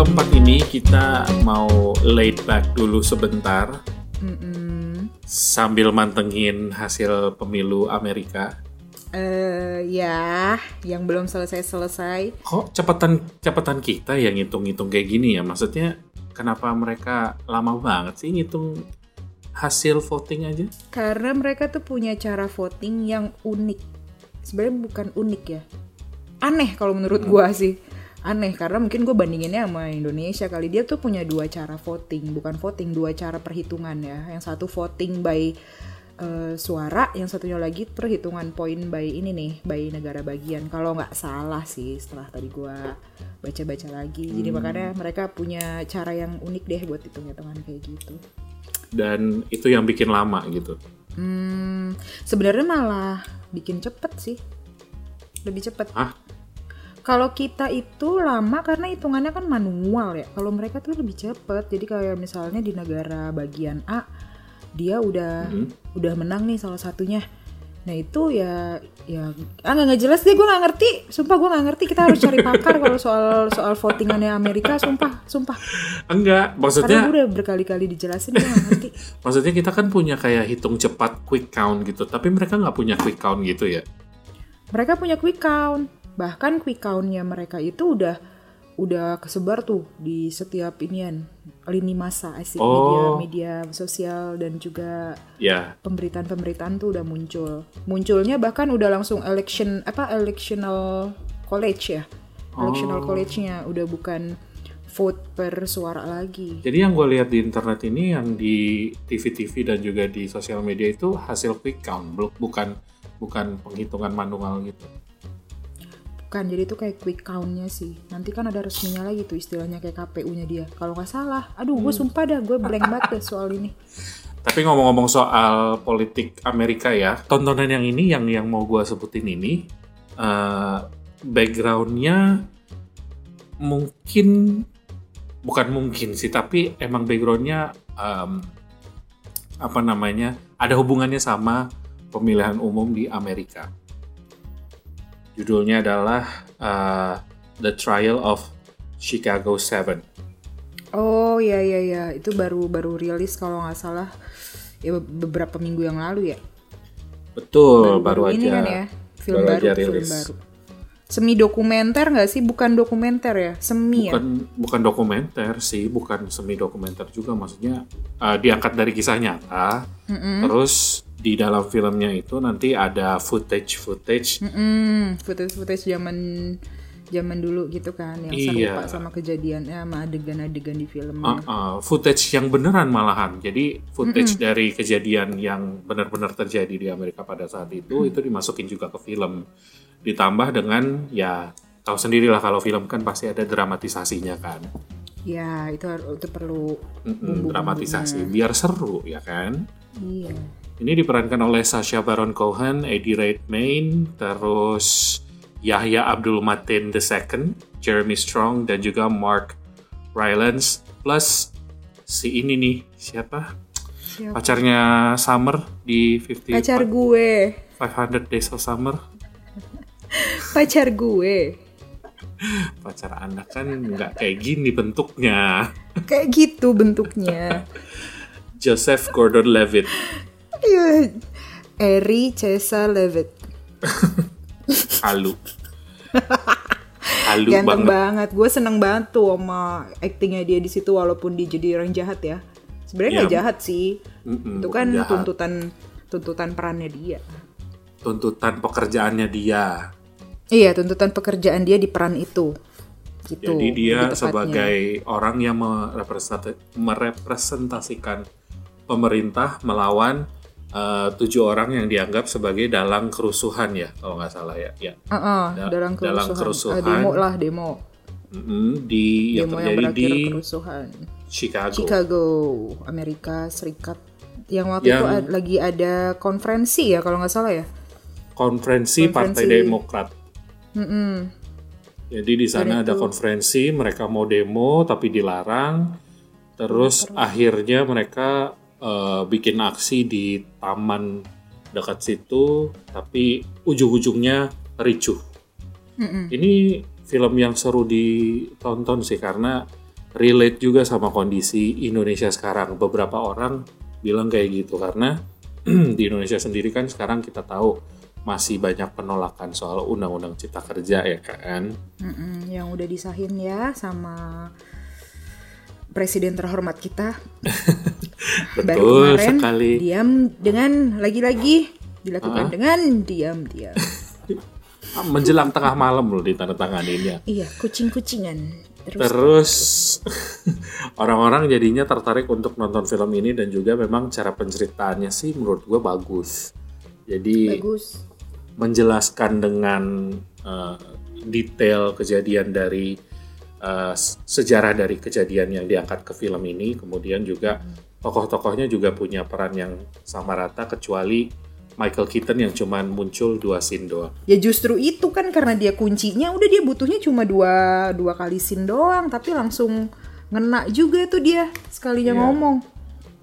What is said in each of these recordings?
keempat ini kita mau laid back dulu sebentar Mm-mm. sambil mantengin hasil pemilu Amerika. Eh, ya, yang belum selesai-selesai. Kok cepetan cepetan kita yang ngitung-ngitung kayak gini ya? Maksudnya kenapa mereka lama banget sih ngitung hasil voting aja? Karena mereka tuh punya cara voting yang unik. Sebenarnya bukan unik ya. Aneh kalau menurut gua sih. Aneh karena mungkin gue bandinginnya sama Indonesia kali dia tuh punya dua cara voting, bukan voting, dua cara perhitungan ya. Yang satu voting by eh, suara, yang satunya lagi perhitungan poin by ini nih, by negara bagian. Kalau nggak salah sih setelah tadi gua baca-baca lagi. Jadi makanya mereka punya cara yang unik deh buat hitung-hitungan kayak gitu. Dan itu yang bikin lama gitu. Hmm, sebenarnya malah bikin cepet sih. Lebih cepet. Hah? Kalau kita itu lama karena hitungannya kan manual ya. Kalau mereka tuh lebih cepet. Jadi kayak misalnya di negara bagian A, dia udah Mhm. udah menang nih salah satunya. Nah itu ya ya ah nggak jelas deh gue nggak ngerti. Sumpah gue nggak ngerti. Kita harus cari pakar kalau soal soal votingannya Amerika. Sumpah, sumpah. Enggak, Karena maksudnya gue udah berkali-kali dijelasin gue nggak ngerti. maksudnya kita kan punya kayak hitung cepat quick count gitu, tapi mereka nggak punya quick count gitu ya. mereka punya quick count bahkan quick countnya mereka itu udah udah kesebar tuh di setiap inian lini masa asik Oh. media media sosial dan juga Ya, pemberitaan-pemberitaan tuh udah muncul munculnya bahkan udah langsung election apa electional college ya electional Oh. college-nya udah bukan vote per suara lagi jadi yang gue lihat di internet ini yang di TV-TV dan juga di sosial media itu hasil quick count, bu- bukan bukan penghitungan manual gitu. Bukan jadi itu kayak quick count-nya sih. Nanti kan ada resminya lagi tuh istilahnya kayak KPU-nya dia. Kalau nggak salah aduh gue sumpah dah gue blank banget deh soal ini. Tapi ngomong-ngomong soal politik Amerika ya, tontonan yang ini yang yang mau gue sebutin ini eh, backgroundnya mungkin bukan mungkin sih, tapi emang backgroundnya em, apa namanya ada hubungannya sama pemilihan umum di Amerika. Judulnya adalah eh, The Trial of Chicago Seven. Oh ya ya ya itu baru baru rilis kalau nggak salah ya be- beberapa minggu yang lalu ya. Betul, baru, ini aja. kan ya film baru baru aja film rilis. baru. Semi dokumenter nggak sih? Bukan dokumenter ya, semi ya. bukan bukan dokumenter sih bukan semi dokumenter juga maksudnya uh, diangkat dari kisah nyata terus di dalam filmnya itu nanti ada footage footage Mm footage footage zaman zaman dulu gitu kan yang Iya. serupa sama kejadiannya sama adegan-adegan di film. uh, uh, footage yang beneran malahan jadi footage dari kejadian yang benar-benar terjadi di Amerika pada saat itu itu dimasukin juga ke film ditambah dengan ya tahu sendirilah kalau film kan pasti ada dramatisasinya kan Ya itu itu perlu. Mm-mm, dramatisasi biar seru ya kan Iya. Ini diperankan oleh Sacha Baron Cohen, Eddie Redmayne, terus Yahya Abdul Mateen II, Jeremy Strong, dan juga Mark Rylance. Plus si ini nih, siapa? Siapa? Pacarnya Summer di 50 Pacar gue, 500 Days of Summer. pacar gue. Pacar Anda kan nggak kayak gini bentuknya. Kayak gitu bentuknya. Joseph Gordon-Levitt. Eri Cesa Levitt. Halu. Halu Ganteng banget. banget. Gue seneng banget tuh sama aktingnya dia di situ walaupun dia jadi orang jahat ya. Sebenarnya nggak Iya. jahat sih. Mm-mm, Itu bukan kan jahat. tuntutan tuntutan perannya dia. Tuntutan pekerjaannya dia. Iya, tuntutan pekerjaan dia di peran itu. Gitu. Jadi dia sebagai orang yang merepresentasi- merepresentasikan pemerintah melawan eh, tujuh orang yang dianggap sebagai dalang kerusuhan ya kalau nggak salah ya. ya. Heeh, Da- dalam kerusuhan. dalam kerusuhan. Eh, demo lah, demo. Mm-mm, di yang demo yang terjadi berakhir di kerusuhan. Chicago. Chicago, Amerika Serikat. Yang waktu Yang- itu ad- lagi ada konferensi ya kalau nggak salah ya. Konferensi, Partai Konferensi. Demokrat. Mm-mm. Jadi di sana ada konferensi, mereka mau demo tapi dilarang. Terus akhirnya mereka eh, bikin aksi di taman dekat situ, tapi ujung-ujungnya ricuh. Mm-mm. Ini film yang seru ditonton sih karena relate juga sama kondisi Indonesia sekarang. Beberapa orang bilang kayak gitu karena di Indonesia sendiri kan sekarang kita tahu masih banyak penolakan soal undang-undang cipta kerja ya kan. Mm-mm, yang udah disahin ya sama presiden terhormat kita. Baru Betul kemarin sekali. diam dengan lagi-lagi dilakukan Ah. dengan diam-diam. Ah, Menjelang tengah malam loh ditandatanganinnya. iya, kucing-kucingan. Terus, Terus orang-orang jadinya tertarik untuk nonton film ini dan juga memang cara penceritaannya sih menurut gue bagus. Jadi bagus. menjelaskan dengan eh, detail kejadian dari eh, sejarah dari kejadian yang diangkat ke film ini, kemudian juga tokoh-tokohnya juga punya peran yang sama rata kecuali Michael Keaton yang cuman muncul dua scene doang. Ya justru itu kan karena dia kuncinya udah dia butuhnya cuma dua dua kali scene doang tapi langsung ngena juga tuh dia sekalinya Iya. ngomong.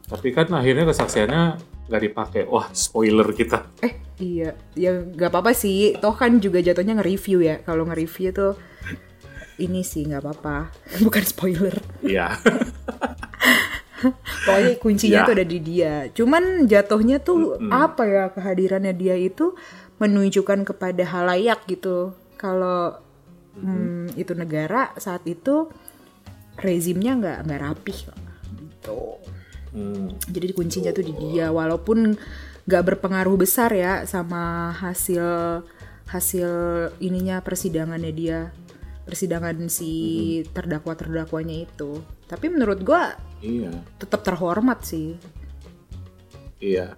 Tapi kan akhirnya kesaksiannya nggak dipakai. Wah, spoiler kita. Eh iya ya nggak apa-apa sih toh kan juga jatuhnya nge-review ya kalau nge-review tuh ini sih nggak apa-apa. Bukan spoiler. Iya. pokoknya kuncinya Ya. tuh ada di dia. Cuman jatuhnya tuh apa ya kehadirannya dia itu menunjukkan kepada halayak gitu. Kalau hmm, itu negara saat itu rezimnya nggak nggak rapih gitu. Hmm, jadi kuncinya tuh di dia. Walaupun nggak berpengaruh besar ya sama hasil hasil ininya persidangannya dia persidangan si terdakwa terdakwanya itu tapi menurut gua iya. tetap terhormat sih Iya.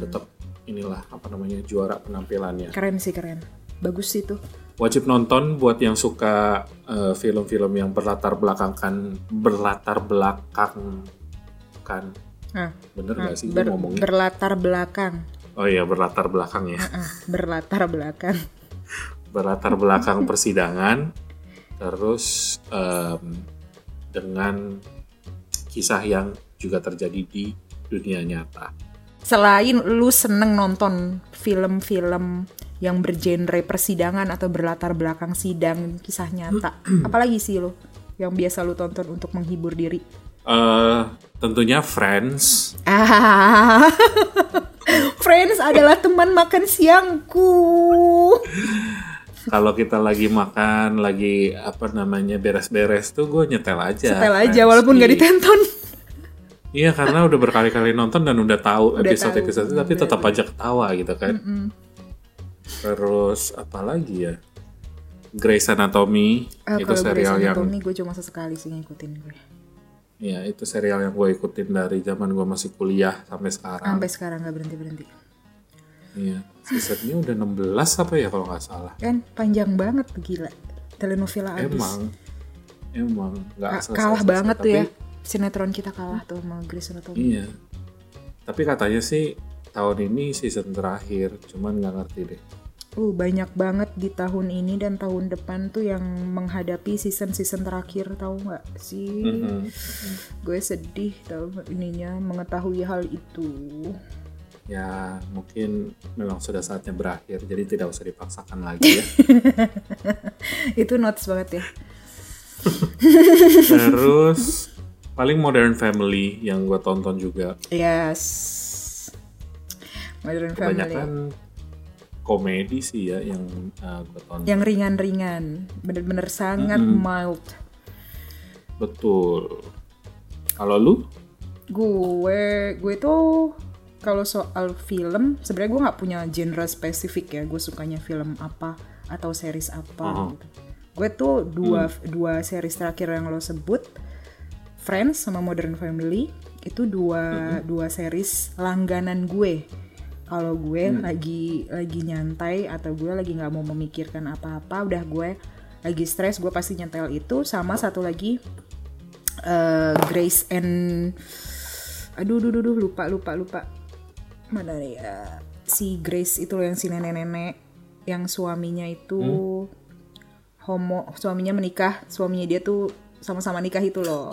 Tetap inilah apa namanya juara penampilannya. keren sih keren bagus sih tuh Wajib nonton buat yang suka eh, film-film yang berlatar belakangkan berlatar belakang kan. nah, Bener nggak sih ber- gue ngomongnya? berlatar belakang oh iya berlatar belakang ya. Ah, berlatar belakang berlatar belakang persidangan terus em, dengan kisah yang juga terjadi di dunia nyata. selain lu seneng nonton film-film yang bergenre persidangan atau berlatar belakang sidang kisah nyata apalagi sih lo yang biasa lu tonton untuk menghibur diri eh tentunya Friends. ah Friends adalah teman makan siangku Kalau kita lagi makan, lagi apa namanya beres-beres tuh gue nyetel aja. setel aja Friends walaupun di- gak ditonton Iya karena udah berkali-kali nonton dan udah tahu Udah episode-episode tahu, tapi udah. tetap aja ketawa gitu kan. Terus apa lagi ya? Grey's Anatomy Ah, itu kalau Grey's serial yang Anatomy gue cuma sesekali sih ngikutin gue ya itu serial yang gue ikutin dari zaman gue masih kuliah sampai sekarang. sampai sekarang gak berhenti berhenti Iya, seasonnya udah 16 apa ya kalau nggak salah. kan panjang banget gila telenovela abis Emang, emang nggak Ka- kalah selesai. banget tuh Tapi, ya sinetron kita kalah tuh sama Grey's Anatomy Iya. Tapi katanya sih tahun ini season terakhir, cuman nggak ngerti deh. Uh, banyak banget di tahun ini dan tahun depan tuh yang menghadapi season-season terakhir tahu nggak sih? Mhm. Gue sedih tahu ininya mengetahui hal itu. Ya mungkin memang sudah saatnya berakhir, jadi tidak usah dipaksakan lagi ya. itu notes banget ya. Terus paling Modern Family yang gue tonton juga. Yes. Modern Family. Kebanyakan komedi sih ya yang gue tonton. Yang ringan-ringan, bener-bener sangat mild. Betul. Kalau lu? Gue, gue tuh kalau soal film, sebenarnya gue nggak punya genre spesifik ya. Gue sukanya film apa atau series apa. Oh. Gitu. Gue tuh dua dua series terakhir yang lo sebut, Friends sama Modern Family, itu dua dua series langganan gue. Kalau gue lagi lagi nyantai atau gue lagi nggak mau memikirkan apa-apa, udah gue lagi stres, gue pasti nyetel itu. Sama satu lagi eh, Grace and aduh duh, duh, duh, lupa lupa lupa mana nih ya si Grace itu loh yang si nenek-nenek yang suaminya itu homo suaminya menikah suaminya dia tuh sama-sama nikah itu loh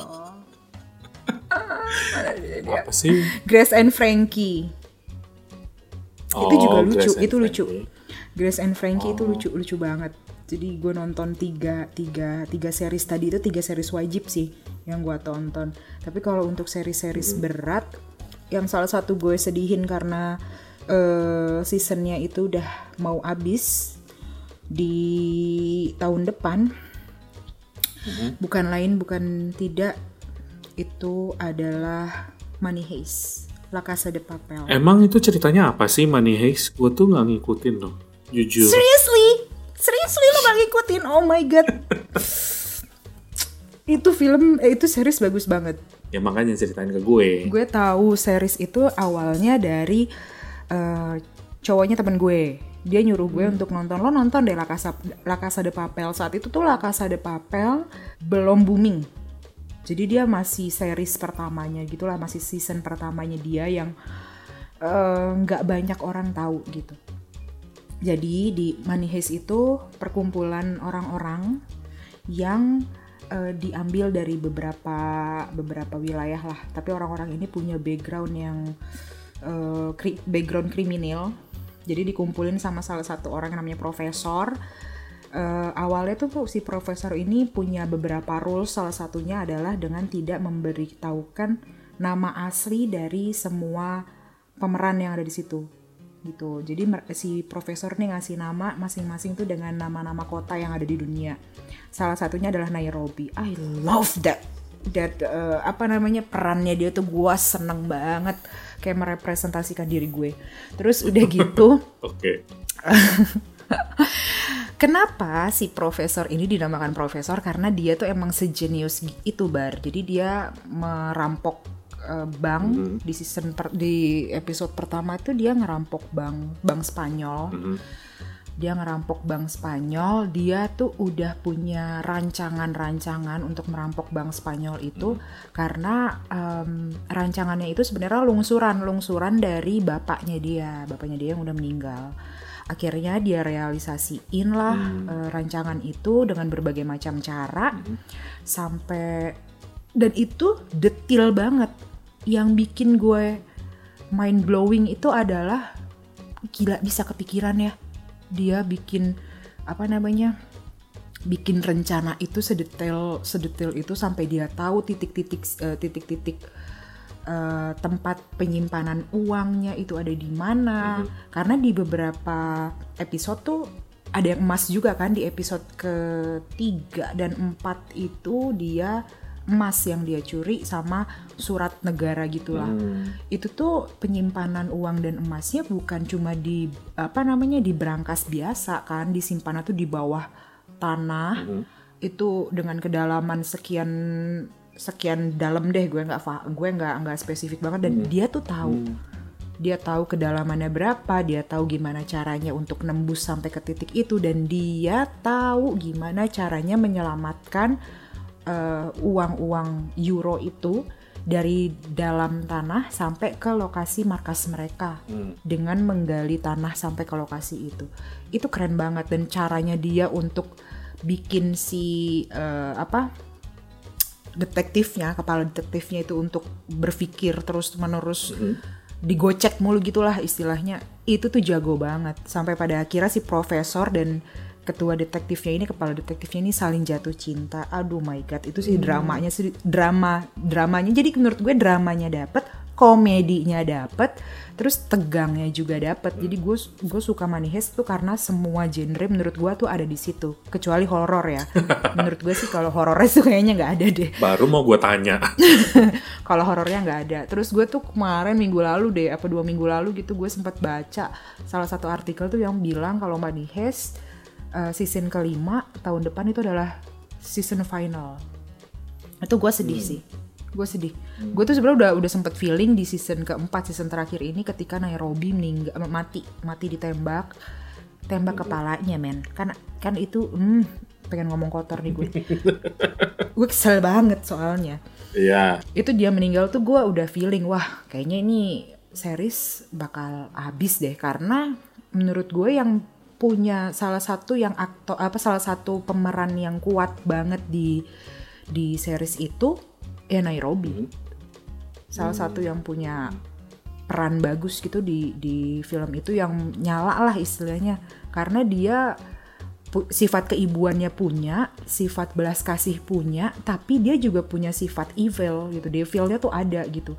Ah, mana dia, dia. Apa sih? Grace and Frankie itu juga Oh, lucu Grace itu lucu Frankie. Grace and Frankie itu Oh. lucu lucu banget Jadi gue nonton tiga, tiga, tiga series tadi itu tiga series wajib sih yang gue tonton. Tapi kalau untuk series-series berat, yang salah satu gue sedihin karena eh, seasonnya itu udah mau habis di tahun depan. Bukan lain, bukan tidak itu adalah Money Heist, La Casa de Papel. Emang itu ceritanya apa sih Money Heist? Gue tuh nggak ngikutin loh, jujur. Seriously? Seriously lo gak ngikutin? Oh my god. itu film, eh, itu series bagus banget. Ya makanya ceritain ke gue. Gue tahu series itu awalnya dari eh, cowoknya temen gue. Dia nyuruh gue untuk nonton. Lo nonton deh La Casa, La Casa de Papel. Saat itu tuh La Casa de Papel belum booming. Jadi dia masih series pertamanya gitulah, masih season pertamanya dia yang eh, nggak banyak orang tahu gitu. Jadi di Money Heist itu perkumpulan orang-orang yang eh, diambil dari beberapa beberapa wilayah lah. Tapi orang-orang ini punya background yang eh, kri- background kriminal. Jadi dikumpulin sama salah satu orang yang namanya profesor. Eh, awalnya tuh si profesor ini punya beberapa rules. Salah satunya adalah dengan tidak memberitahukan nama asli dari semua pemeran yang ada di situ gitu. Jadi si profesor nih ngasih nama masing-masing tuh dengan nama-nama kota yang ada di dunia. Salah satunya adalah Nairobi. I love that. That uh, apa namanya perannya dia tuh gua seneng banget kayak merepresentasikan diri gue. Terus udah gitu Oke. Kenapa si profesor ini dinamakan profesor? Karena dia tuh emang sejenius itu bar. Jadi dia merampok eh, bank di season per- di episode pertama itu dia ngerampok bank bank Spanyol. Dia ngerampok bank Spanyol. Dia tuh udah punya rancangan-rancangan untuk merampok bank Spanyol itu karena em, rancangannya itu sebenarnya lungsuran, lungsuran dari bapaknya dia, bapaknya dia yang udah meninggal. Akhirnya dia realisasiin lah eh, rancangan itu dengan berbagai macam cara sampai dan itu detail banget. Yang bikin gue mind blowing itu adalah gila bisa kepikiran ya dia bikin apa namanya bikin rencana itu sedetail sedetail itu sampai dia tahu titik-titik eh, titik-titik eh, tempat penyimpanan uangnya itu ada di mana. Karena di beberapa episode tuh ada yang emas juga kan di episode ketiga dan empat itu dia emas yang dia curi sama surat negara gitulah. Itu tuh penyimpanan uang dan emasnya bukan cuma di apa namanya di brankas biasa kan disimpan tuh di bawah tanah. Itu dengan kedalaman sekian sekian dalam deh gue nggak gue nggak nggak spesifik banget. Dan dia tuh tahu. Dia tahu kedalamannya berapa dia tahu gimana caranya untuk nembus sampai ke titik itu dan dia tahu gimana caranya menyelamatkan eh, uang-uang euro itu dari dalam tanah sampai ke lokasi markas mereka dengan menggali tanah sampai ke lokasi itu. Itu keren banget dan caranya dia untuk bikin si eh, apa detektifnya kepala detektifnya itu untuk berpikir terus menerus digocek mulu gitulah istilahnya. Itu tuh jago banget. Sampai pada akhirnya si profesor dan ketua detektifnya ini kepala detektifnya ini saling jatuh cinta. Aduh my god itu sih dramanya sih drama dramanya. Jadi menurut gue dramanya dapet komedinya dapet terus tegangnya juga dapet. Jadi gue gue suka Money Heist tuh karena semua genre menurut gue tuh ada di situ kecuali horor ya. Menurut gue sih kalau horornya tuh kayaknya nggak ada deh. Baru mau gue tanya. kalau horornya nggak ada. Terus gue tuh kemarin minggu lalu deh, apa dua minggu lalu gitu gue sempat baca salah satu artikel tuh yang bilang kalau Money Heist uh, season kelima tahun depan itu adalah season final. Itu gue sedih sih. Gue sedih. Gue tuh sebenarnya udah udah sempet feeling di season keempat season terakhir ini ketika Nairobi meninggal mati mati ditembak tembak kepalanya men kan kan itu hmm, pengen ngomong kotor nih gue gue kesel banget soalnya Iya. itu dia meninggal tuh gue udah feeling wah kayaknya ini series bakal habis deh karena menurut gue yang punya salah satu yang aktor apa salah satu pemeran yang kuat banget di di series itu ya Nairobi salah satu yang punya peran bagus gitu di di film itu yang nyala lah istilahnya karena dia pu- sifat keibuannya punya, sifat belas kasih punya, tapi dia juga punya sifat evil gitu. Devilnya tuh ada gitu.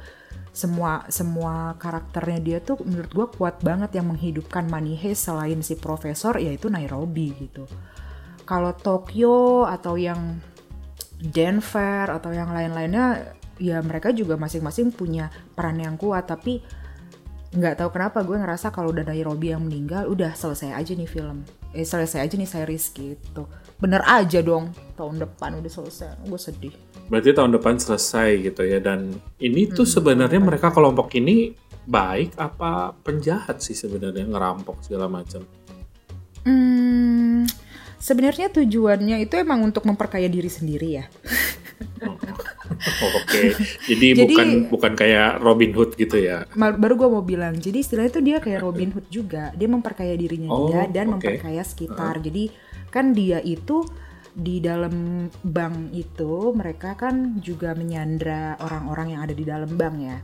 Semua semua karakternya dia tuh menurut gua kuat banget yang menghidupkan Heist selain si profesor yaitu Nairobi gitu. Kalau Tokyo atau yang Denver atau yang lain-lainnya ya mereka juga masing-masing punya peran yang kuat tapi nggak tahu kenapa gue ngerasa kalau udah Nairobi yang meninggal udah selesai aja nih film. Eh selesai aja nih series gitu. Bener aja dong tahun depan udah selesai. Gue sedih Berarti tahun depan selesai gitu ya dan ini tuh sebenarnya mereka kelompok ini baik apa penjahat sih sebenarnya ngerampok segala macam. hmm, sebenarnya tujuannya itu emang untuk memperkaya diri sendiri ya Oh, Oke, jadi, Jadi- bukan bukan kayak Robin Hood gitu ya. Baru gue mau bilang jadi istilahnya itu dia kayak Robin Hood juga dia memperkaya dirinya Oh, dia dan oke. memperkaya sekitar jadi kan dia itu di dalam bank itu mereka kan juga menyandra orang-orang yang ada di dalam bank ya.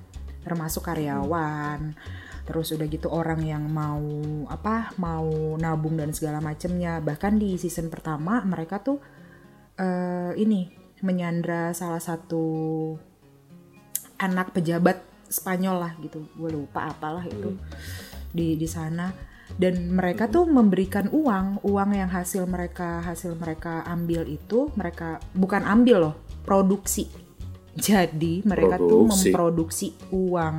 Termasuk karyawan terus udah gitu orang yang mau apa mau nabung dan segala macemnya. Bahkan di season pertama mereka tuh eh, ini menyandra salah satu anak pejabat Spanyol lah gitu. Gue lupa apalah itu. Di di sana dan mereka tuh memberikan uang uang yang hasil mereka hasil mereka ambil itu mereka bukan ambil loh produksi. Jadi mereka tuh Produksi. memproduksi uang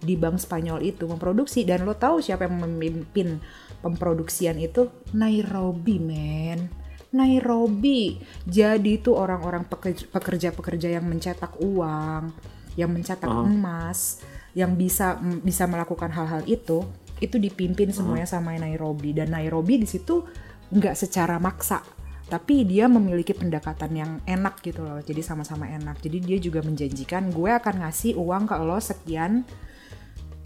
di bank Spanyol itu memproduksi. Dan lo tahu siapa yang memimpin pemproduksian itu? Nairobi men. Nairobi. Jadi itu orang-orang pekerja- pekerja-pekerja yang mencetak uang yang mencetak Ah. emas yang bisa bisa melakukan hal-hal itu itu dipimpin semuanya sama Nairobi. Dan Nairobi di situ nggak secara maksa tapi dia memiliki pendekatan yang enak gitu loh. Jadi sama-sama enak. Jadi dia juga menjanjikan gue akan ngasih uang ke lo sekian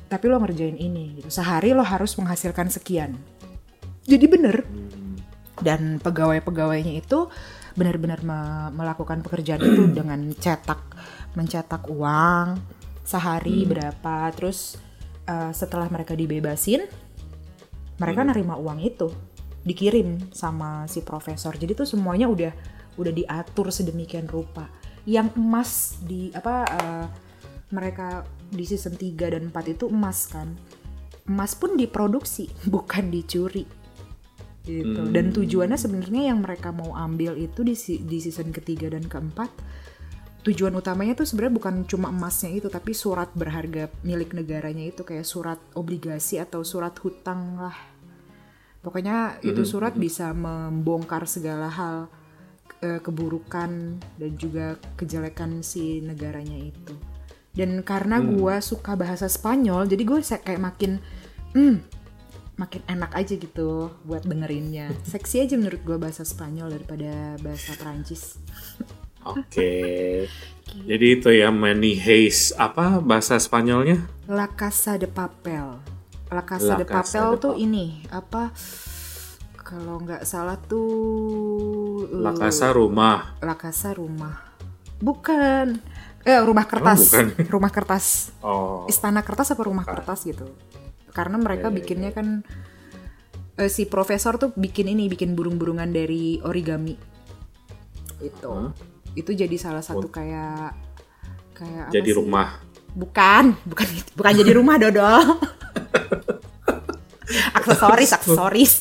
tapi lo ngerjain ini gitu. Sehari lo harus menghasilkan sekian. Jadi bener. Dan pegawai-pegawainya itu benar-benar me- melakukan pekerjaan itu dengan cetak mencetak uang sehari berapa terus eh, setelah mereka dibebasin mereka nerima uang itu dikirim sama si profesor. Jadi tuh semuanya udah udah diatur sedemikian rupa. Yang emas di apa eh, mereka di season 3 dan 4 itu emas kan. Emas pun diproduksi bukan dicuri. Gitu. Dan tujuannya sebenarnya yang mereka mau ambil itu di di season ketiga dan keempat tujuan utamanya tuh sebenarnya bukan cuma emasnya itu tapi surat berharga milik negaranya itu kayak surat obligasi atau surat hutang lah. Pokoknya itu surat bisa membongkar segala hal eh, keburukan dan juga kejelekan si negaranya itu. Dan karena gua suka bahasa Spanyol jadi gue kayak makin hmm makin enak aja gitu buat dengerinnya. Seksi aja menurut gue bahasa Spanyol daripada bahasa Prancis Oke. Jadi itu ya Money Heist apa bahasa Spanyolnya? La Casa de Papel La Casa La de Papel de tuh Papel. ini apa kalau nggak salah tuh La eh, Casa rumah. La Casa rumah bukan eh rumah kertas bukan. rumah kertas Oh. istana kertas apa rumah kertas gitu karena mereka Ya, ya, bikinnya kan eh, si profesor tuh bikin ini bikin burung-burungan dari origami itu Hah? Itu jadi salah satu kayak kayak apa Jadi sih? rumah. bukan bukan bukan jadi rumah dodol aksesoris aksesoris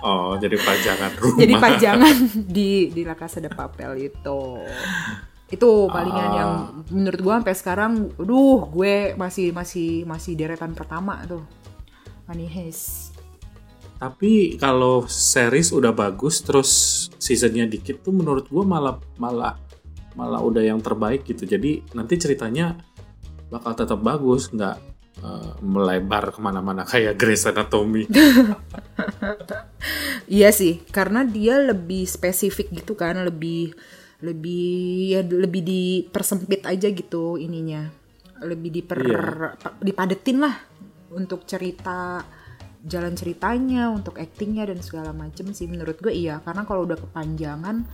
Oh, jadi pajangan rumah. jadi pajangan di di La Casa de Papel itu itu palingan Ah. yang menurut gua sampai sekarang aduh gue masih masih masih deretan pertama tuh Money Heist Tapi kalau series udah bagus terus seasonnya dikit tuh menurut gua malah malah malah udah yang terbaik gitu. Jadi nanti ceritanya bakal tetap bagus, nggak eh, melebar ke mana-mana kayak Grey's Anatomy. Iya sih, karena dia lebih spesifik gitu kan, lebih lebih ya lebih dipersempit aja gitu ininya. Lebih diper dipadetin lah untuk cerita jalan ceritanya, untuk aktingnya dan segala macem sih menurut gue iya, karena kalau udah kepanjangan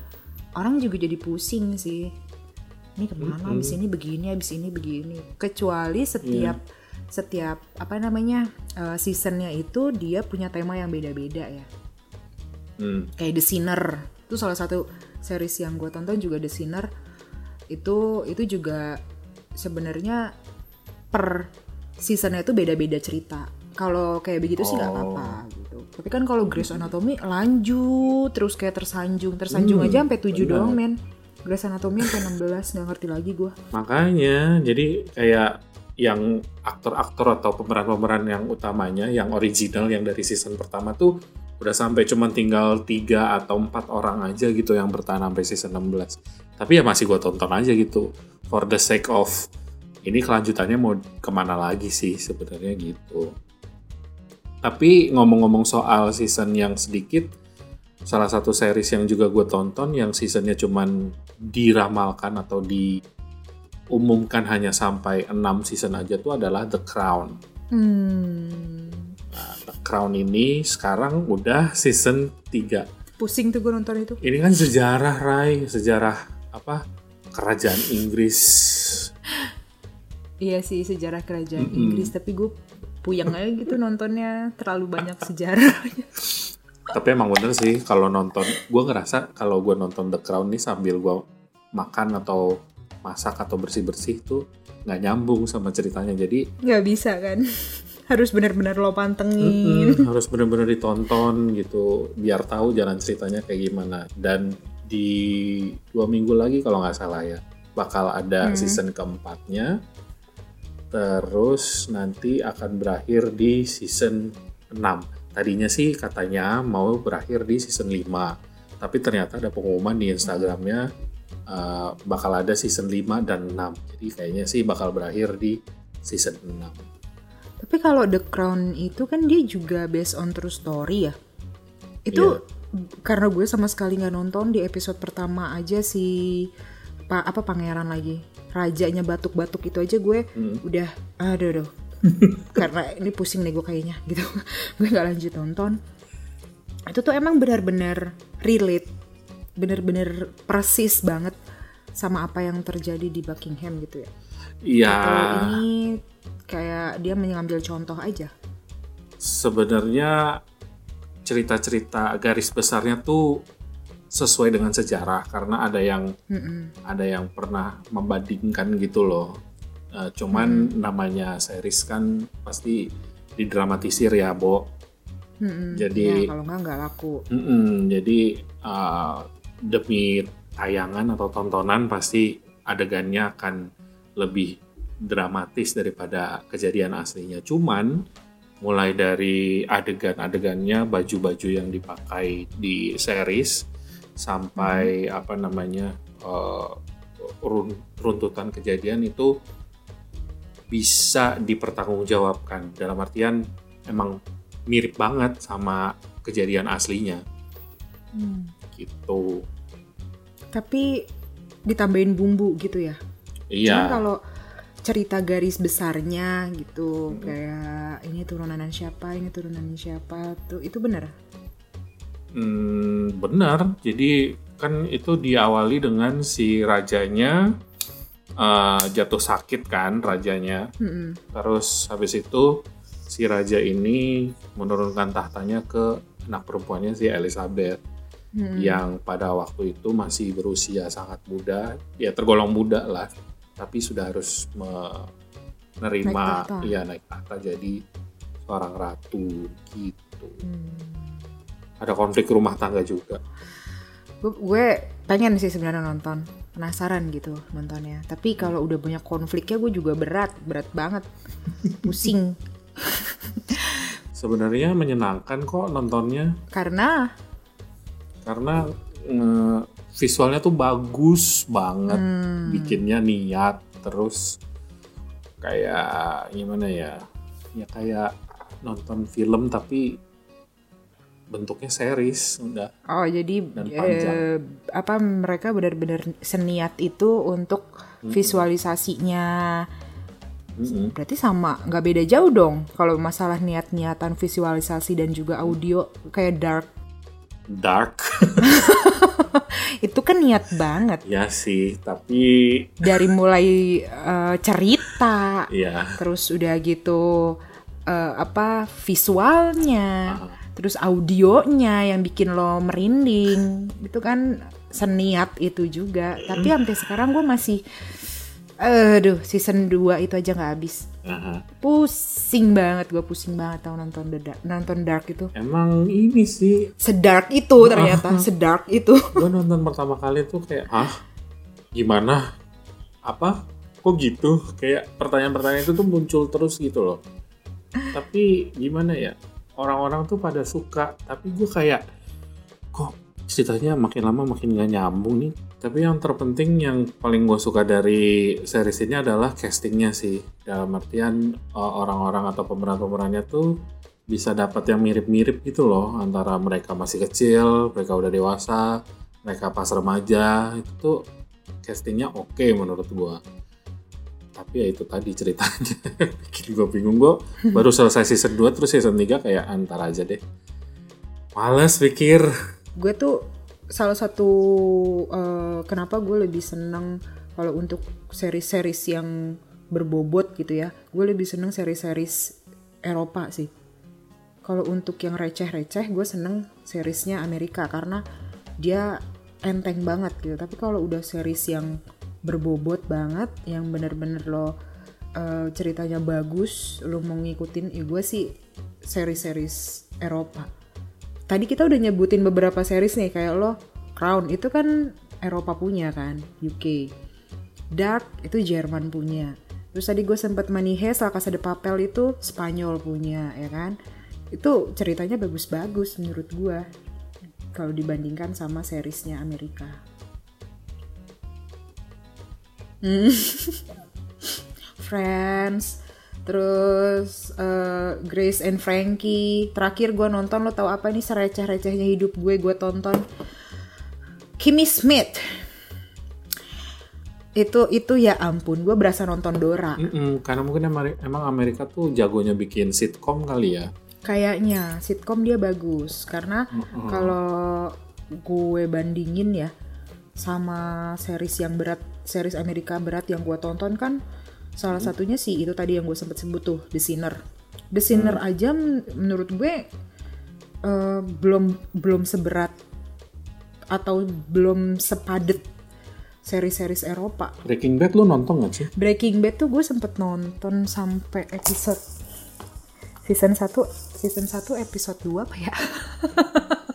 orang juga jadi pusing sih. Ini ke mana? Abis ini begini, abis ini begini. Kecuali setiap setiap apa namanya eh, seasonnya itu dia punya tema yang beda-beda ya Hmm. kayak The Sinner itu salah satu series yang gue tonton juga The Sinner itu itu juga sebenarnya per seasonnya itu beda-beda cerita kalau kayak begitu sih nggak Oh. apa-apa gitu tapi kan kalau Grey's Anatomy lanjut terus kayak tersanjung tersanjung aja sampai 7 benar. doang men Grey's Anatomy sampai 16 nggak ngerti lagi gue Makanya, jadi kayak yang aktor-aktor atau pemeran-pemeran yang utamanya, yang original, yang dari season pertama tuh udah sampai cuman tinggal tiga atau empat orang aja gitu yang bertahan sampai season 16. Tapi ya masih gue tonton aja gitu, for the sake of ini kelanjutannya mau ke mana lagi sih sebenarnya gitu. Tapi ngomong-ngomong soal season yang sedikit, salah satu series yang juga gue tonton yang seasonnya cuman diramalkan atau diumumkan hanya sampai 6 season aja tuh adalah The Crown. hmm Nah, The Crown ini sekarang udah season 3. pusing tuh gue nonton itu Ini kan sejarah Rai, sejarah apa? Kerajaan Inggris. iya sih sejarah kerajaan Mm-mm. Inggris tapi gue puyeng aja gitu nontonnya. Terlalu banyak sejarah. Tapi emang bener sih kalau nonton, gue ngerasa kalau gue nonton The Crown nih sambil gue makan atau masak atau bersih-bersih tuh nggak nyambung sama ceritanya. Jadi nggak bisa kan? Harus benar-benar lo pantengin. Mm-mm, harus bener-bener ditonton gitu biar tahu jalan ceritanya kayak gimana. Dan di dua minggu lagi kalau nggak salah ya bakal ada Hmm. season keempatnya terus nanti akan berakhir di season 6 tadinya sih katanya mau berakhir di season 5 tapi ternyata ada pengumuman di Instagramnya uh, bakal ada season 5 dan 6 jadi kayaknya sih bakal berakhir di season 6 Tapi kalau The Crown itu kan dia juga based on true story ya. Itu karena gue sama sekali nggak nonton di episode pertama aja si pa, apa pangeran lagi rajanya batuk-batuk itu aja gue Hmm. udah aduh aduh. Karena ini pusing nih gue kayaknya gitu. Gue nggak lanjut nonton. Itu tuh emang benar-benar relate benar-benar persis banget sama apa yang terjadi di Buckingham gitu ya. Iya. ini kayak dia mengambil contoh aja. Sebenarnya cerita-cerita garis besarnya tuh sesuai dengan sejarah karena ada yang Mm-mm. ada yang pernah membandingkan gitu loh. Eh, cuman namanya series kan pasti didramatisir ya, Bo. Mm-mm. Jadi- ya, kalau nggak nggak laku Mm-mm, jadi eh, demi tayangan atau tontonan pasti adegannya akan lebih dramatis daripada kejadian aslinya. Cuman mulai dari adegan-adegannya, baju-baju yang dipakai di series sampai apa namanya eh, run- runtutan kejadian itu bisa dipertanggungjawabkan. Dalam artian emang mirip banget sama kejadian aslinya Hmm. gitu. tapi ditambahin bumbu gitu ya Cuman Iya. kalau cerita garis besarnya gitu kayak ini turunan siapa ini turunan siapa tuh itu bener Hmm, benar. Jadi kan itu diawali dengan si rajanya eh, jatuh sakit kan rajanya. Mm-mm. Terus habis itu si raja ini menurunkan tahtanya ke anak perempuannya si Elizabeth Mm-mm. yang pada waktu itu masih berusia sangat muda, ya tergolong muda lah, tapi sudah harus menerima Naik tahta. ya naik tahta jadi seorang ratu gitu. Hmm. Ada konflik rumah tangga juga. gue pengen sih sebenarnya nonton. Penasaran gitu nontonnya. Tapi kalau udah banyak konfliknya gue juga berat. Berat banget. Pusing. Sebenarnya menyenangkan kok nontonnya. Karena? Karena nge- visualnya tuh bagus banget, hmm, bikinnya niat terus kayak gimana ya? Ya kayak nonton film tapi bentuknya series udah. oh jadi Dan panjang. eh, apa mereka benar-benar seniat itu untuk visualisasinya Mm-mm. berarti sama nggak beda jauh dong kalau masalah niat-niatan visualisasi dan juga audio kayak dark Dark itu kan niat banget ya sih, tapi dari mulai eh, cerita ya terus udah gitu eh, apa visualnya Ah. Terus audionya yang bikin lo merinding. Itu kan seniat itu juga. Tapi sampai sekarang gue masih aduh season 2 itu aja nggak habis. Pusing banget gue pusing banget tau nonton The Dark, nonton Dark itu. Emang ini sih. Sedark itu ternyata sedark itu. Gue nonton pertama kali tuh kayak hah? Gimana? Apa? Kok gitu? Kayak pertanyaan-pertanyaan itu tuh muncul terus gitu loh. Tapi gimana ya orang-orang tuh pada suka. Tapi gue kayak kok ceritanya makin lama makin gak nyambung nih? Tapi yang terpenting yang paling gue suka dari series ini adalah castingnya sih. Dalam artian uh, orang-orang atau pemeran-pemerannya tuh bisa dapat yang mirip-mirip gitu loh. Antara mereka masih kecil, mereka udah dewasa, mereka pas remaja. Itu tuh castingnya oke menurut gua. Tapi ya itu tadi ceritanya. Bikin gue bingung. Gue baru selesai season 2 terus season 3 kayak antar aja deh. Males pikir. gue tuh salah satu eh, kenapa gue lebih seneng kalau untuk series-series yang berbobot gitu ya. Gue lebih seneng series-series Eropa sih. Kalau untuk yang receh-receh gue seneng seriesnya Amerika karena dia enteng banget gitu. Tapi kalau udah series yang berbobot banget yang bener-bener lo eh, ceritanya bagus lo mau ngikutin ya gue sih series-series Eropa. Tadi kita udah nyebutin beberapa series nih kayak lo Crown itu kan Eropa punya kan UK Dark itu Jerman punya. Terus tadi gue sempet Heist La Casa de Papel itu Spanyol punya ya kan? Itu ceritanya bagus-bagus menurut gue kalau dibandingkan sama seriesnya Amerika Hmm. Friends. Terus eh, Grace and Frankie. Terakhir gue nonton lo tau apa nih sereceh-recehnya hidup gue gue tonton. Kimmy Smith itu itu ya ampun gue berasa nonton Dora. Mm-mm, karena mungkin emang Amerika tuh jagonya bikin sitkom kali ya. kayaknya sitkom dia bagus. Karena kalau gue bandingin ya sama series yang berat series Amerika berat yang gue tonton kan salah satunya sih itu tadi yang gue sempet sebut tuh The Sinner The Sinner aja men- menurut gue eh, belum belum seberat atau belum sepadet seri-series Eropa Breaking Bad lu nonton gak sih? Breaking Bad tuh gue sempet nonton sampai episode season 1 season 1 episode 2 apa ya?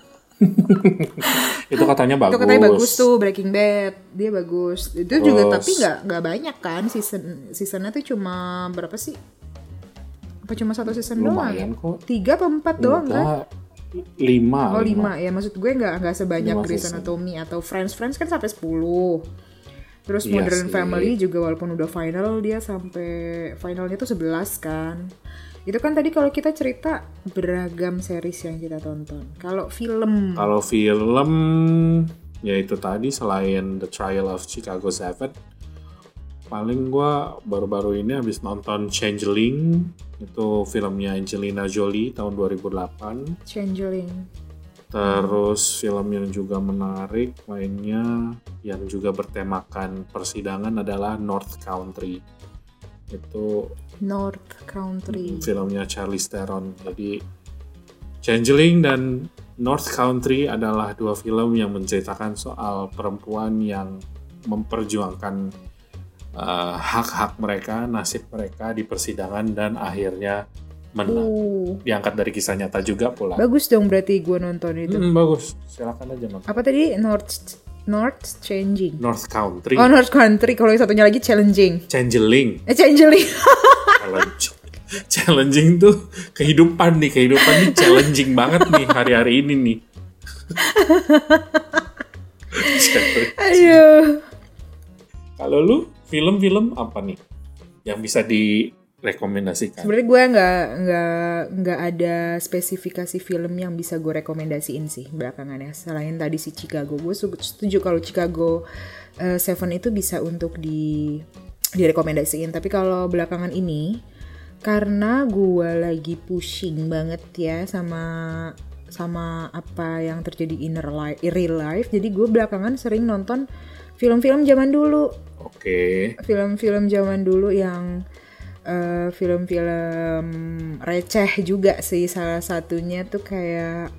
Itu katanya bagus. Itu katanya bagus tuh Breaking Bad. Dia bagus. Itu juga Terus- tapi nggak nggak banyak kan season seasonnya tuh cuma berapa sih? Apa cuma satu season doang ya? Lumayan kok. Tiga apa empat doang kan? Lima. Oh lima ya maksud gue nggak nggak sebanyak Lima Grey's. Anatomy atau Friends Friends kan sampai 10 Terus Iya Modern. Family juga walaupun udah final dia sampai finalnya tuh 11 kan. Itu kan tadi kalau kita cerita beragam series yang kita tonton. Kalau film Kalau film ya itu tadi selain The Trial of Chicago 7 paling gua baru-baru ini habis nonton Changeling itu filmnya Angelina Jolie tahun 2008 Changeling. terus film yang juga menarik lainnya yang juga bertemakan persidangan adalah North Country itu North Country. filmnya Charlize Theron. Jadi Changeling dan North Country adalah dua film yang menceritakan soal perempuan yang memperjuangkan uh, hak-hak mereka, nasib mereka di persidangan dan akhirnya menang. Uh, Diangkat dari kisah nyata juga pula. bagus dong berarti gue nonton itu. Hmm, bagus, silakan aja nonton. Apa tadi North North Changing. North Country, Oh North Country kalau yang satunya lagi Challenging. Changeling. Eh Changeling. Challenge. challenging tuh kehidupan nih, kehidupan nih challenging banget nih hari-hari ini nih. Ayo. Kalau lu film-film apa nih yang bisa direkomendasikan? Sebenarnya gue nggak nggak nggak ada spesifikasi film yang bisa gue rekomendasiin sih belakangan ya. Selain tadi si Chicago, gue setuju kalau Chicago eh, Seven itu bisa untuk di direkomendasiin. Tapi kalau belakangan ini karena gue lagi pushing banget ya sama sama apa yang terjadi in real life, real life. Jadi gue belakangan sering nonton film-film zaman dulu Oke, film-film zaman dulu yang eh, film-film receh juga sih. Salah satunya tuh kayak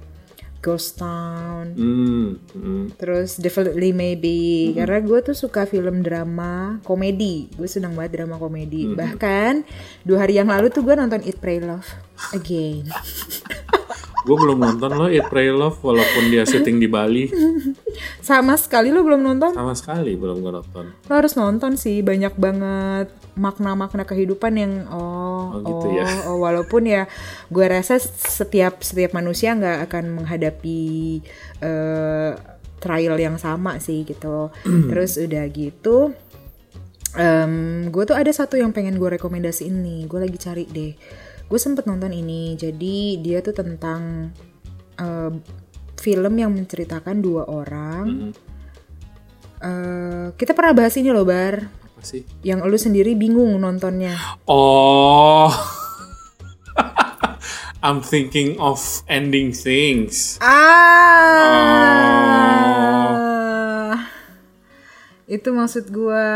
Ghost Town. Hmm, hmm. terus Definitely Maybe. Karena gue tuh suka film drama komedi. Gue senang banget drama komedi. Bahkan dua hari yang lalu tuh gue nonton Eat Pray Love again Gue belum nonton lo Eat Pray Love walaupun dia syuting di Bali. sama sekali lo belum nonton Sama sekali belum gue nonton. lo harus nonton sih banyak banget makna-makna kehidupan yang oh Oh, gitu ya. oh, walaupun ya gue rasa setiap setiap manusia nggak akan menghadapi eh, trial yang sama sih gitu terus udah gitu em, gue tuh ada satu yang pengen gue rekomendasiin nih gue lagi cari deh gue sempet nonton ini jadi dia tuh tentang eh, film yang menceritakan dua orang Eh, kita pernah bahas ini loh bar Apa sih? yang lu sendiri bingung nontonnya Oh. I'm thinking of ending things. ah itu maksud gua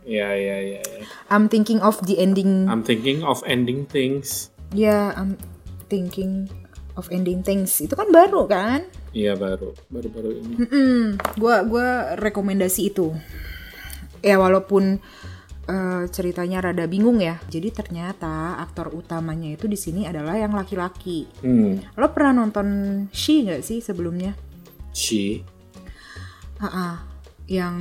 Ya, ya, ya, ya. I'm thinking of the ending. I'm thinking of ending things. ya I'm thinking of ending things. Itu kan baru kan? Iya baru, baru-baru ini. Mm-mm, gua gua rekomendasi itu. Ya walaupun eh, ceritanya rada bingung ya. Jadi ternyata aktor utamanya itu di sini adalah yang laki-laki. Hmm, lo pernah nonton She nggak sih sebelumnya? She. Ha-ha. yang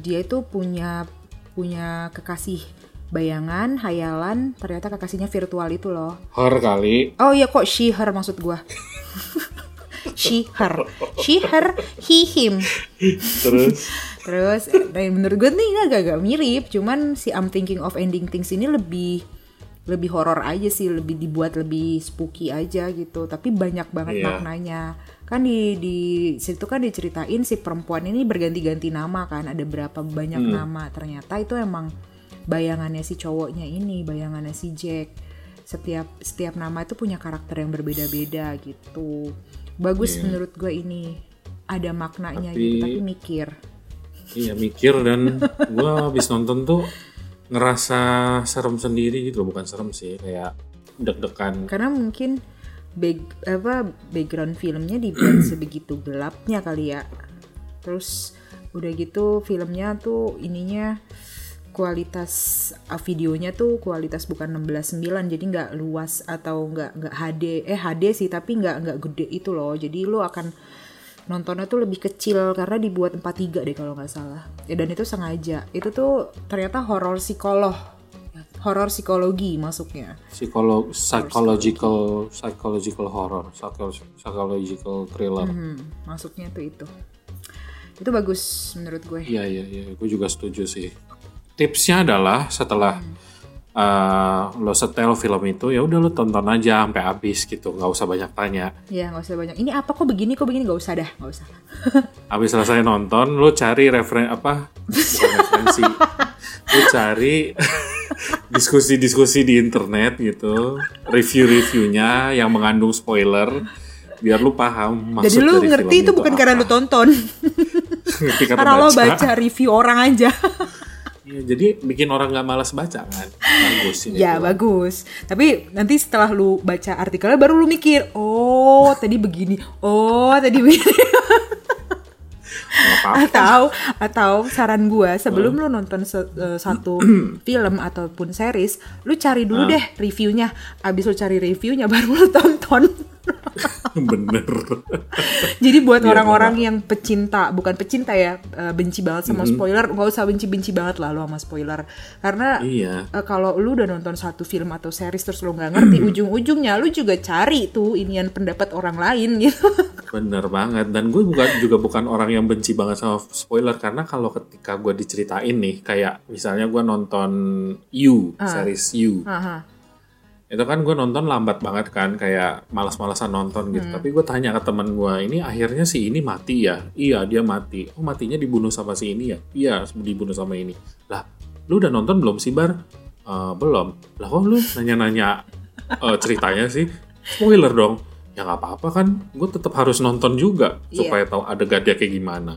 dia itu punya punya kekasih bayangan, hayalan, ternyata kekasihnya virtual itu loh. Her kali. Oh iya kok she her maksud gua. she her, she her, he him. Terus, Terus dan menurut gue nih agak-agak mirip, cuman si I'm thinking of ending things ini lebih lebih horor aja sih, lebih dibuat lebih spooky aja gitu. Tapi banyak banget Iya. maknanya. Kan di di situ kan diceritain si perempuan ini berganti-ganti nama kan, ada berapa banyak nama. Ternyata itu emang bayangannya si cowoknya ini, bayangannya si Jack. Setiap setiap nama itu punya karakter yang berbeda-beda gitu. Bagus Iya. menurut gue ini. Ada maknanya Tapi- gitu, tapi mikir. iya mikir dan gua habis nonton tuh ngerasa serem sendiri gitu loh. bukan serem sih kayak deg-degan karena mungkin back, apa background filmnya dibuat sebegitu gelapnya kali ya terus udah gitu filmnya tuh ininya kualitas uh, videonya tuh kualitas bukan 16:9 jadi nggak luas atau nggak nggak HD eh HD sih tapi nggak nggak gede itu loh. Jadi lo akan nontonnya tuh lebih kecil karena dibuat 43 deh kalau nggak salah. Ya, dan itu sengaja. Itu tuh ternyata horor psikolog. Horor psikologi masuknya. Psikolog psychological psychological horror psycho- psychological thriller. Hmm, masuknya tuh itu. Itu bagus menurut gue. Iya iya iya, gue juga setuju sih. Tipsnya adalah setelah uh, lo setel film itu ya udah lo tonton aja sampai habis gitu, nggak usah banyak tanya. Ya nggak usah banyak. Ini apa kok begini kok begini nggak usah dah, nggak usah. Habis selesai nonton, lo cari referen apa? Referensi. lo cari diskusi-diskusi di internet gitu, review-reviewnya yang mengandung spoiler, biar lu paham maksud Jadi lu dari ngerti itu bukan karena lu apa. tonton, ngerti karena karena lo baca review orang aja. Ya, jadi bikin orang nggak malas baca kan, bagus ini. ya film. bagus. Tapi nanti setelah lu baca artikelnya baru lu mikir, oh tadi begini, oh tadi begini. Atau atau saran gua sebelum lu nonton se- eh, satu film ataupun series lu cari dulu deh reviewnya abis lu cari reviewnya baru lu tonton Bener. jadi buat Iya, orang-orang yang pecinta bukan pecinta ya eh, benci banget sama spoiler nggak usah benci-benci banget lah lu sama spoiler karena iya. eh, kalau lu udah nonton satu film atau series terus lu nggak ngerti ujung-ujungnya lu juga cari tuh inian pendapat orang lain gitu Bener banget. Dan gue bukan juga bukan orang yang benci banget sama spoiler karena kalau ketika gue diceritain nih, kayak misalnya gue nonton You, series You, Aha. Itu kan gue nonton lambat banget kan, kayak malas-malasan nonton gitu. Tapi gue tanya ke teman gue, ini akhirnya si ini mati ya? Iya dia mati. Oh matinya dibunuh sama si ini ya? Iya dibunuh sama ini. Lah, lu udah nonton belum sih bar? "Eh, belum. Lah kok lu nanya-nanya eh, ceritanya sih? Spoiler dong. Ya nggak apa-apa kan, gue tetap harus nonton juga Iya. supaya tahu adegannya kayak gimana.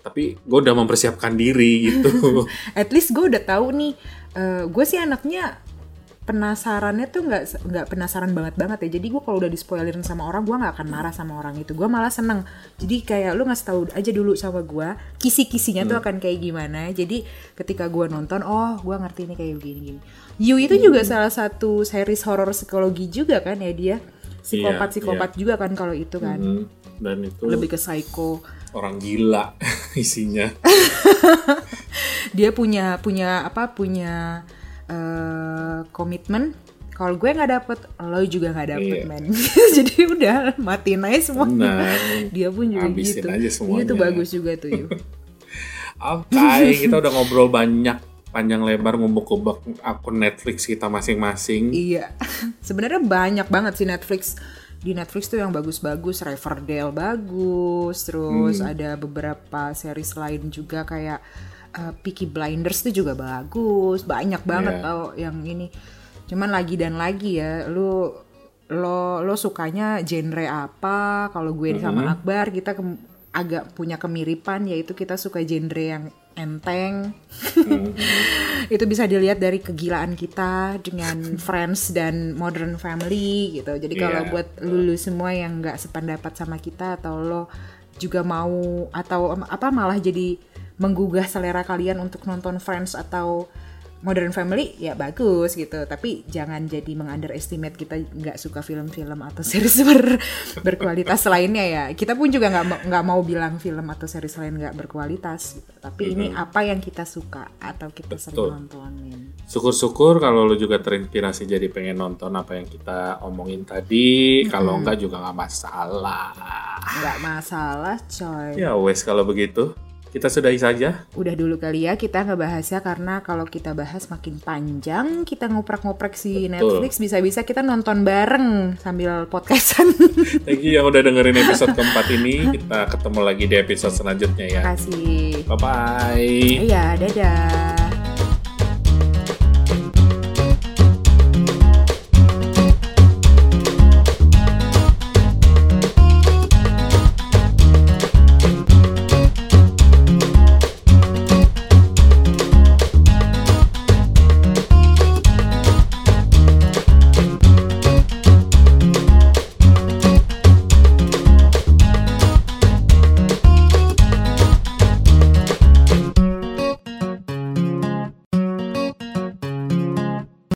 tapi gue udah mempersiapkan diri gitu At least gue udah tahu nih. eh, gue sih anaknya penasarannya tuh nggak nggak penasaran banget banget ya. Jadi gue kalau udah di spoilerin sama orang, gue nggak akan marah sama orang itu. Gue malah seneng. Jadi kayak lu ngasih tahu aja dulu sama gue, kisi-kisinya tuh akan kayak gimana. Jadi ketika gue nonton, oh gue ngerti ini kayak begini-gini. You itu juga salah satu series horor psikologi juga kan ya dia. Psikopat psikopat juga kan kalau itu kan. Hmm, dan itu Lebih ke psycho. orang gila isinya dia punya punya apa punya eh, komitmen kalau gue nggak dapet lo juga nggak dapet Iya. men jadi udah matiin aja semua benar dia pun juga gitu aja semuanya. itu bagus juga tuh Yu. Oke, kita udah ngobrol banyak panjang lebar ngumpuk-ngumpuk akun Netflix kita masing-masing. iya sebenarnya banyak banget sih Netflix di Netflix tuh yang bagus-bagus Riverdale bagus terus Hmm. ada beberapa series lain juga kayak eh, Peaky Blinders tuh juga bagus banyak banget Iya. tau yang ini cuman lagi dan lagi ya lu lo lo sukanya genre apa kalau gue sama Hmm. Akbar kita kem- agak punya kemiripan yaitu kita suka genre yang enteng Hmm. itu bisa dilihat dari kegilaan kita dengan Friends dan Modern Family gitu. Jadi kalau Iya, buat lulu semua yang nggak sependapat sama kita atau lo juga mau atau apa malah jadi menggugah selera kalian untuk nonton Friends atau Modern Family ya bagus gitu. Tapi jangan jadi mengunderestimate kita nggak suka film-film atau series ber- berkualitas lainnya ya. Kita pun juga nggak nggak mau bilang film atau series lain nggak berkualitas. Gitu. Tapi ini apa yang kita suka atau kita sering Betul. nontonin. Syukur-syukur kalau lu juga terinspirasi jadi pengen nonton apa yang kita omongin tadi. Kalau enggak juga nggak masalah. nggak masalah coy Ya wes kalau begitu. Kita sudahi saja. udah dulu kali ya kita ngebahasnya karena kalau kita bahas makin panjang kita ngoprek-ngoprek si Netflix bisa-bisa kita nonton bareng sambil podcastan Thank you yang udah dengerin episode keempat ini. Kita ketemu lagi di episode selanjutnya ya. kasih Bye-bye. iya dadah